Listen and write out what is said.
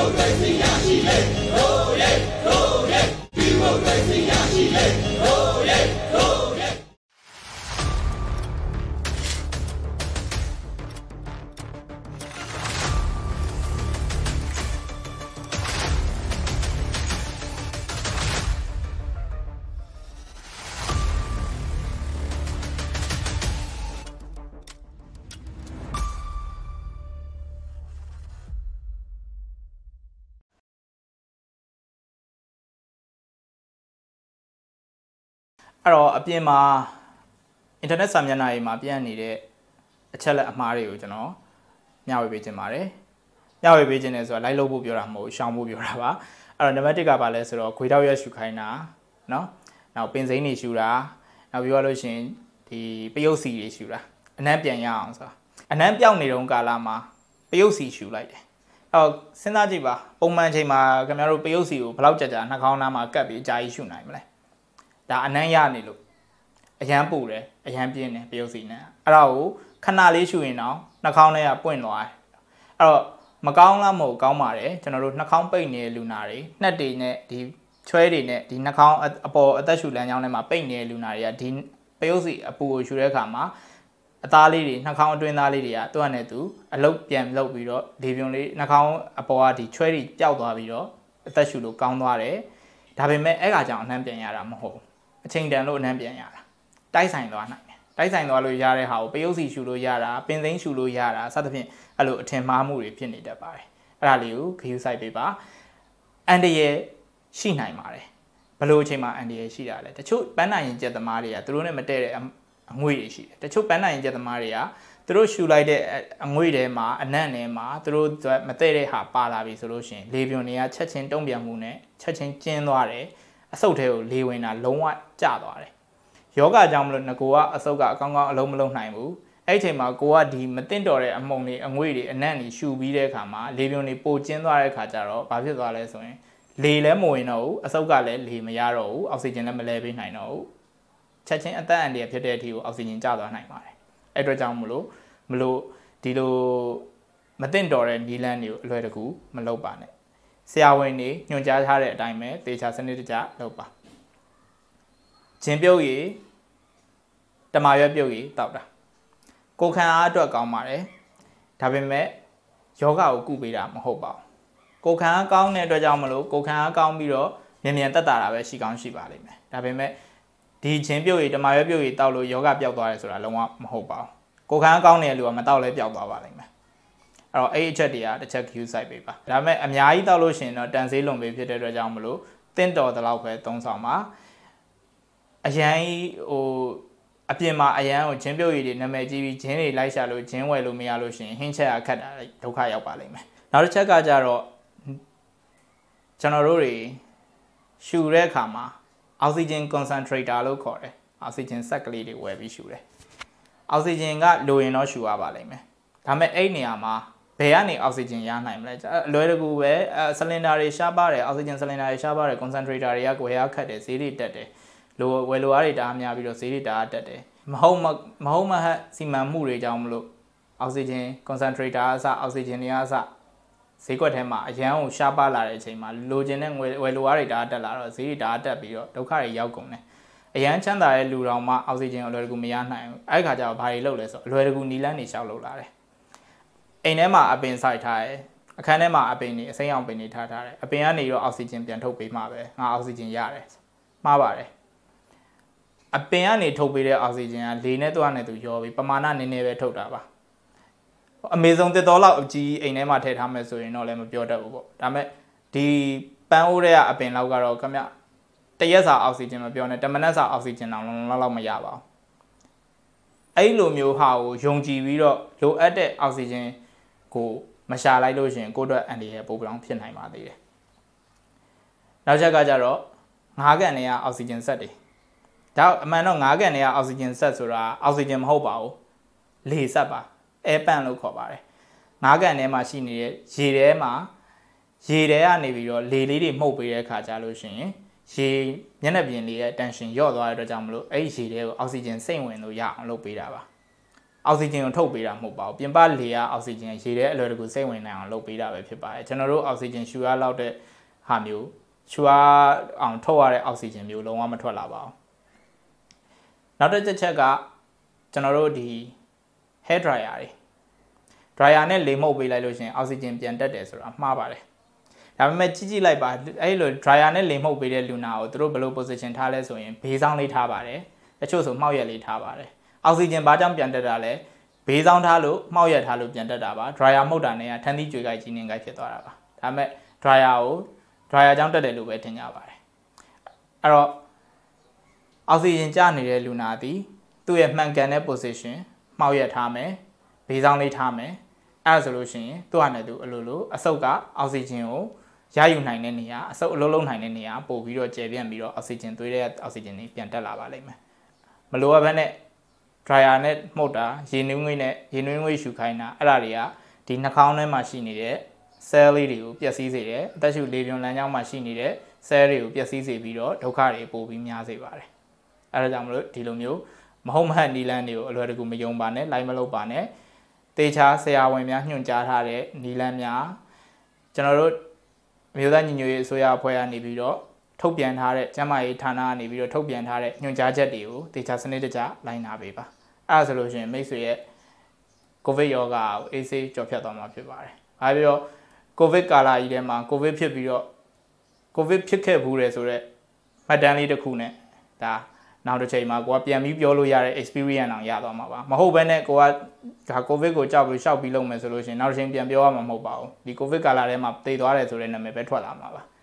မိုကရေစီရရှိလေ အဲ့တော့အပြင်မှာအင်တာနက်စာမျက်နှာတွေမှာပြန့်နေတဲ့အချက်လက်အမှားတွေကိုကျွန်တော်မျှဝေပေးခြင်းပါတယ်မျှဝေပေးခြင်းလဲဆိုတော့ live လုပ်ဖို့ပြောတာမဟုတ်ရှောင်ဖို့ပြောတာပါအဲ့တော့နံပါတ်1ကပါလဲဆိုတော့ခွေတောက်ရက်ရှူခိုင်းတာเนาะနောက်ပင်စိမ်းတွေရှူတာနောက်ပြီးတော့လို့ရှိရင်ဒီပယုတ်စီတွေရှူတာအနမ်းပြန်ရအောင်ဆိုတာအနမ်းပြောင်းနေတုန်းကာလမှာပယုတ်စီရှူလိုက်တယ်အော်စဉ်းစားကြည့်ပါပုံမှန်ချိန်မှာခင်ဗျားတို့ပယုတ်စီကိုဘယ်လောက်ကြာကြာနှာခေါင်းသားမှာကပ်ပြီးအကြာကြီးရှူနိုင်မလဲ ဒါအနမ်းရနေလို့အရန်ပူတယ်အရန်ပြင်းတယ်ပရုပ်စီနဲ့အဲ့ဒါကိုခဏလေးရှူရင်တော့နှာခေါင်းထဲကပွင့်သွားတယ်အဲ့တော့မကောင်းလားမဟုတ်ကောင်းပါတယ်ကျွန်တော်တို့နှာခေါင်းပိတ်နေတဲ့လူနာတွေနှက်တွေနဲ့ဒီချွဲတွေနဲ့ဒီနှာခေါင်းအပေါ်အသက်ရှူလမ်းကြောင်းထဲမှာပိတ်နေတဲ့လူနာတွေကဒီပရုပ်စီအပူကိုရှူတဲ့အခါမှာအသားလေးတွေနှာခေါင်းအတွင်းသားလေးတွေကသူ့အနေနဲ့သူအလုတ်ပြန်လုတ်ပြီးတော့လေပြုံလေးနှာခေါင်းအပေါ်ကဒီချွဲတွေပျောက်သွားပြီးတော့အသက်ရှူလို့ကောင်းသွားတယ်ဒါပေမဲ့အဲ့ကကြောင့်အနှံ့ပြန်ရတာမဟုတ်ဘူး အချိန်တန်လို့အနှံ့ပြန်ရတာတိုက်ဆိုင်သွားနိုင်တယ်တိုက်ဆိုင်သွားလို့ရတဲ့ဟာကိုပယုတ်စီရှူလို့ရတာပင်သိန်းရှူလို့ရတာစသဖြင့်အဲ့လိုအထင်မှားမှုတွေဖြစ်နေတတ်ပါတယ်အဲ့ဒါလေးကိုဂရုစိုက်ပေးပါအန်တရဲ့ရှိနိုင်ပါတယ်ဘလို့အချိန်မှာအန်တရဲ့ရှိတာလဲတချို့ပန်းနိုင်ရင်ကြက်သမားတွေကသူတို့နဲ့မတည့်တဲ့အငွေတွေရှိတယ်တချို့ပန်းနိုင်ရင်ကြက်သမားတွေကသူတို့ရှူလိုက်တဲ့အငွေထဲမှာအနံ့ထဲမှာသူတို့မတည့်တဲ့ဟာပါလာပြီဆိုလို့ရှိရင်လေပြွန်တွေကချက်ချင်းတုံ့ပြန်မှုနဲ့ချက်ချင်းကျင်းသွားတယ် အဆုတ်ထဲကိုလေဝင်တာလုံးဝကျသွားတယ်ယောဂကြောင့်မလို့ငကိုကအဆုတ်ကအကောင်းကောင်းအလုံးမလုံးနိုင်ဘူးအဲ့ဒီချိန်မှာကိုကဒီမတင်တော်တဲ့အမုံတွေအငွေတွေအနံ့တွေရှူပြီးတဲ့အခါမှာလေပြွန်တွေပိုကျင်းသွားတဲ့အခါကျတော့ဘာဖြစ်သွားလဲဆိုရင်လေလည်းမဝင်တော့ဘူးအဆုတ်ကလည်းလေမရတော့ဘူးအောက်ဆီဂျင်လည်းမလဲပေးနိုင်တော့ဘူးချက်ချင်းအသက်အန္တရာယ်ဖြစ်တဲ့အထိကိုအောက်ဆီဂျင်ကျသွားနိုင်ပါတယ်အဲ့အတွက်ကြောင့်မလို့မလို့ဒီလိုမတင်တော်တဲ့နီလန်းတွေကိုအလွယ်တကူမလုပ်ပါနဲ့ ဆရာဝန်တွေညွှန်ကြားထားတဲ့အတိုင်းပဲသေချာစနစ်တကျလုပ်ပါဂျင်းပြုတ်ရည်တမာရွက်ပြုတ်ရည်တောက်တာကိုခံအားအတွက်ကောင်းပါတယ်ဒါပေမဲ့ယောဂကိုကုပေးတာမဟုတ်ပါဘူးကိုခံအားကောင်းတဲ့အတွက်ကြောင့်မလို့ကိုခံအားကောင်းပြီးတော့မြန်မြန်တက်တာတာပဲရှိကောင်းရှိပါလိမ့်မယ်ဒါပေမဲ့ဒီချင်းပြုတ်ရည်တမာရွက်ပြုတ်ရည်တောက်လို့ယောဂပျောက်သွားတယ်ဆိုတာလုံးဝမဟုတ်ပါဘူးကိုခံအားကောင်းတဲ့လူကမတောက်လဲပျောက်သွားပါလိမ့်မယ် အဲ့တော့အဲ့အချက်တွေကတစ်ချက် queue site ပေးပါဒါပေမဲ့အများကြီးတောက်လို့ရှိရင်တော့တန်ဆေးလွန်ပေးဖြစ်တဲ့အတွက်ကြောင့်မလို့တင့်တော်တဲ့လောက်ပဲသုံးဆောင်ပါအရန်ဟိုအပြင်မှာအရန်ကိုဂျင်းပြုတ်ရည်တွေနာမည်ကြီးပြီးဂျင်းတွေလိုက်ရှာလို့ဂျင်းဝယ်လို့မရလို့ရှိရင်ဟင်းချက်အခက်တာဒုက္ခရောက်ပါလိမ့်မယ်နောက်တစ်ချက်ကကြတော့ကျွန်တော်တို့တွေရှူတဲ့အခါမှာအောက်ဆီဂျင် concentrator လို့ခေါ်တယ်အောက်ဆီဂျင်ဆက်ကလေးတွေဝယ်ပြီးရှူတယ်အောက်ဆီဂျင်ကလိုရင်တော့ရှူရပါလိမ့်မယ်ဒါပေမဲ့အဲ့နေရာမှာ ဘယ်ကနေအောက်ဆီဂျင်ရနိုင်မလဲအလွယ်တကူပဲဆလင်ဒါတွေရှားပါတယ်အောက်ဆီဂျင်ဆလင်ဒါတွေရှားပါတယ် concentrator တွေကကိုယ်ရခတ်တယ်ဈေးတွေတက်တယ်လိုဝယ်လိုအားတွေတအားများပြီးတော့ဈေးတွေတအားတက်တယ်မဟုတ်မဟုတ်မဟတ်စီမံမှုတွေကြောင့်မလို့အောက်ဆီဂျင် concentrator အစအောက်ဆီဂျင်တွေအစဈေးကွက်ထဲမှာအရန်ကိုရှားပါလာတဲ့အချိန်မှာလိုချင်တဲ့ငွေဝယ်လိုအားတွေတအားတက်လာတော့ဈေးတွေတအားတက်ပြီးတော့ဒုက္ခတွေရောက်ကုန်တယ်အရန်ချမ်းသာတဲ့လူတော်မှအောက်ဆီဂျင်အလွယ်တကူမရနိုင်ဘူးအဲ့ခါကျတော့ဘာတွေလုပ်လဲဆိုတော့အလွယ်တကူနီလန်းနေရှောက်လုပ်လာတယ် အိမ်ထဲမှာအပင်စိုက်ထားတယ်အခန်းထဲမှာအပင်နေအစိမ်းအောင်ပင်နေထားထားတယ်အပင်ကနေတော့အောက်ဆီဂျင်ပြန်ထုတ်ပေးမှပဲငါအောက်ဆီဂျင်ရတယ်မှားပါတယ်အပင်ကနေထုတ်ပေးတဲ့အောက်ဆီဂျင်ကလေနဲ့သွားနဲ့သူရောပြီးပမာဏနည်းနည်းပဲထုတ်တာပါအမေဇုံတစ်တော်လောက်အကြီးအိမ်ထဲမှာထည့်ထားမယ်ဆိုရင်တော့လည်းမပြောတတ်ဘူးပေါ့ဒါပေမဲ့ဒီပန်းအိုးတွေကအပင်လောက်ကတော့ခမတရက်စာအောက်ဆီဂျင်မပြောနဲ့တမနက်စာအောက်ဆီဂျင်တောင်လုံးလုံးလောက်မရပါဘူးအဲ့လိုမျိုးဟာကိုယုံကြည်ပြီးတော့လိုအပ်တဲ့အောက်ဆီဂျင် ကိုမရှာလိုက်လို့ရှိရင်ကိုယ့်အတွက်အန်ဒီရဲ့ပိုပလောင်ဖြစ်နိုင်ပါသေးတယ်နောက်ချက်ကကြတော့ငါးကန်တွေကအောက်ဆီဂျင်ဆက်တွေဒါအမှန်တော့ငါးကန်တွေကအောက်ဆီဂျင်ဆက်ဆိုတာအောက်ဆီဂျင်မဟုတ်ပါဘူးလေဆက်ပါအဲပန့်လို့ခေါ်ပါတယ်ငါးကန်ထဲမှာရှိနေတဲ့ရေထဲမှာရေထဲကနေပြီးတော့လေလေးတွေမှုတ်ပေးတဲ့အခါကျလို့ရှိရင်ရေမျက်နှာပြင်လေးရဲ့ tension လျော့သွားတဲ့အတွက်ကြောင့်မလို့အဲ့ဒီရေထဲကိုအောက်ဆီဂျင်စိမ့်ဝင်လို့ရအောင်လုပ်ပေးတာပါ အောက်ဆီဂျင်ကိုထုတ်ပေးတာမဟုတ်ပါဘူးပြင်ပလေကအောက်ဆီဂျင်ရေထဲအလွယ်တကူစိတ်ဝင်နိုင်အောင်လုပ်ပေးတာပဲဖြစ်ပါတယ်ကျွန်တော်တို့အောက်ဆီဂျင်ရှူရလောက်တဲ့ဟာမျိုးရှူရအောင်ထုတ်ရတဲ့အောက်ဆီဂျင်မျိုးလုံးဝမထွက်လာပါဘူးနောက်တစ်ချက်ချက်ကကျွန်တော်တို့ဒီ hair dryer တွေ dryer နဲ့လေမှုတ်ပေးလိုက်လို့ရှိရင်အောက်ဆီဂျင်ပြန်တက်တယ်ဆိုတာမှားပါတယ်ဒါပေမဲ့ကြည့်ကြည့်လိုက်ပါအဲ့လို dryer နဲ့လေမှုတ်ပေးတဲ့လူနာကိုသူတို့ဘယ်လို position ထားလဲဆိုရင်ဘေးဆောင်လေးထားပါတယ်တချို့ဆိုမှောက်ရက်လေးထားပါတယ် အောက်ဆီဂျင်ဘာကြောင့်ပြန်တက်တာလဲဘေးဆောင်ထားလို့မှောက်ရက်ထားလို့ပြန်တက်တာပါ dryer မှုတ်တာနဲ့ကထန်းသီးကြွေကြိုက်ကြီးနေကြိုက်ဖြစ်သွားတာပါဒါပေမဲ့ dryer ကို dryer ကြောင့်တက်တယ်လို့ပဲထင်ကြပါတယ်အဲ့တော့အောက်ဆီဂျင်ကျနေတဲ့လူနာသည်သူ့ရဲ့မှန်ကန်တဲ့ position မှောက်ရက်ထားမယ်ဘေးဆောင်လေးထားမယ်အဲ့ဒါဆိုလို့ရှိရင်သူ့ဟာနဲ့သူအလိုလိုအဆုတ်ကအောက်ဆီဂျင်ကိုရယူနိုင်တဲ့နေရာအဆုပ်အလုံးလုံးနိုင်တဲ့နေရာပို့ပြီးတော့ကျယ်ပြန့်ပြီးတော့အောက်ဆီဂျင်သွေးတဲ့အောက်ဆီဂျင်တွေပြန်တက်လာပါလိမ့်မယ်မလိုအပ်ဘဲနဲ့ dryer နဲ့မှုတ်တာရေနွေးငွေ့နဲ့ရေနွေးငွေ့ရှူခိုင်းတာအဲ့ဒါတွေကဒီနှာခေါင်းထဲမှာရှိနေတဲ့ cell လေးတွေကိုပျက်စီးစေတယ်အသက်ရှူလေပြွန်လမ်းကြောင်းမှာရှိနေတဲ့ cell တွေကိုပျက်စီးစေပြီးတော့ဒုက္ခတွေပိုပြီးများစေပါတယ်အဲ့ဒါကြောင့်မလို့ဒီလိုမျိုးမဟုတ်မဟန်နီလန်းတွေကိုအလွယ်တကူမယုံပါနဲ့လိုက်မလုပ်ပါနဲ့တေချာဆရာဝန်များညွှန်ကြားထားတဲ့နီလန်းများကျွန်တော်တို့မြို့သားညီညွတ်ရေးအစိုးရအဖွဲ့ကနေပြီးတော့ ထုတ်ပြန်ထားတဲ့ကျန်းမာရေးဌာနကနေပြီးတော့ထုတ်ပြန်ထားတဲ့ညွှန်ကြားချက်တွေကိုတေချာစနစ်တကျလိုက်နာပေးပါအဲ့ဒါဆိုလို့ရှိရင်မိတ်ဆွေရဲ့ကိုဗစ်ရောဂါကိုအေးဆေးကြော်ဖြတ်သွားမှာဖြစ်ပါတယ်။ဘာပြီးတော့ကိုဗစ်ကာလကြီးထဲမှာကိုဗစ်ဖြစ်ပြီးတော့ကိုဗစ်ဖြစ်ခဲ့ဘူးတယ်ဆိုတော့မှတ်တမ်းလေးတစ်ခုနဲ့ဒါနောက်တစ်ချိန်မှာကိုကပြန်ပြီးပြောလို့ရတဲ့ experience အောင်ရသွားမှာပါမဟုတ်ဘဲနဲ့ကိုကဒါကိုဗစ်ကိုကြောက်ပြီးရှောက်ပြီးလုပ်မယ်ဆိုလို့ရှိရင်နောက်တစ်ချိန်ပြန်ပြောရမှာမဟုတ်ပါဘူးဒီကိုဗစ်ကာလထဲမှာတည်သွားတယ်ဆိုတဲ့နာမည်ပဲထွက်လာမှာပါ။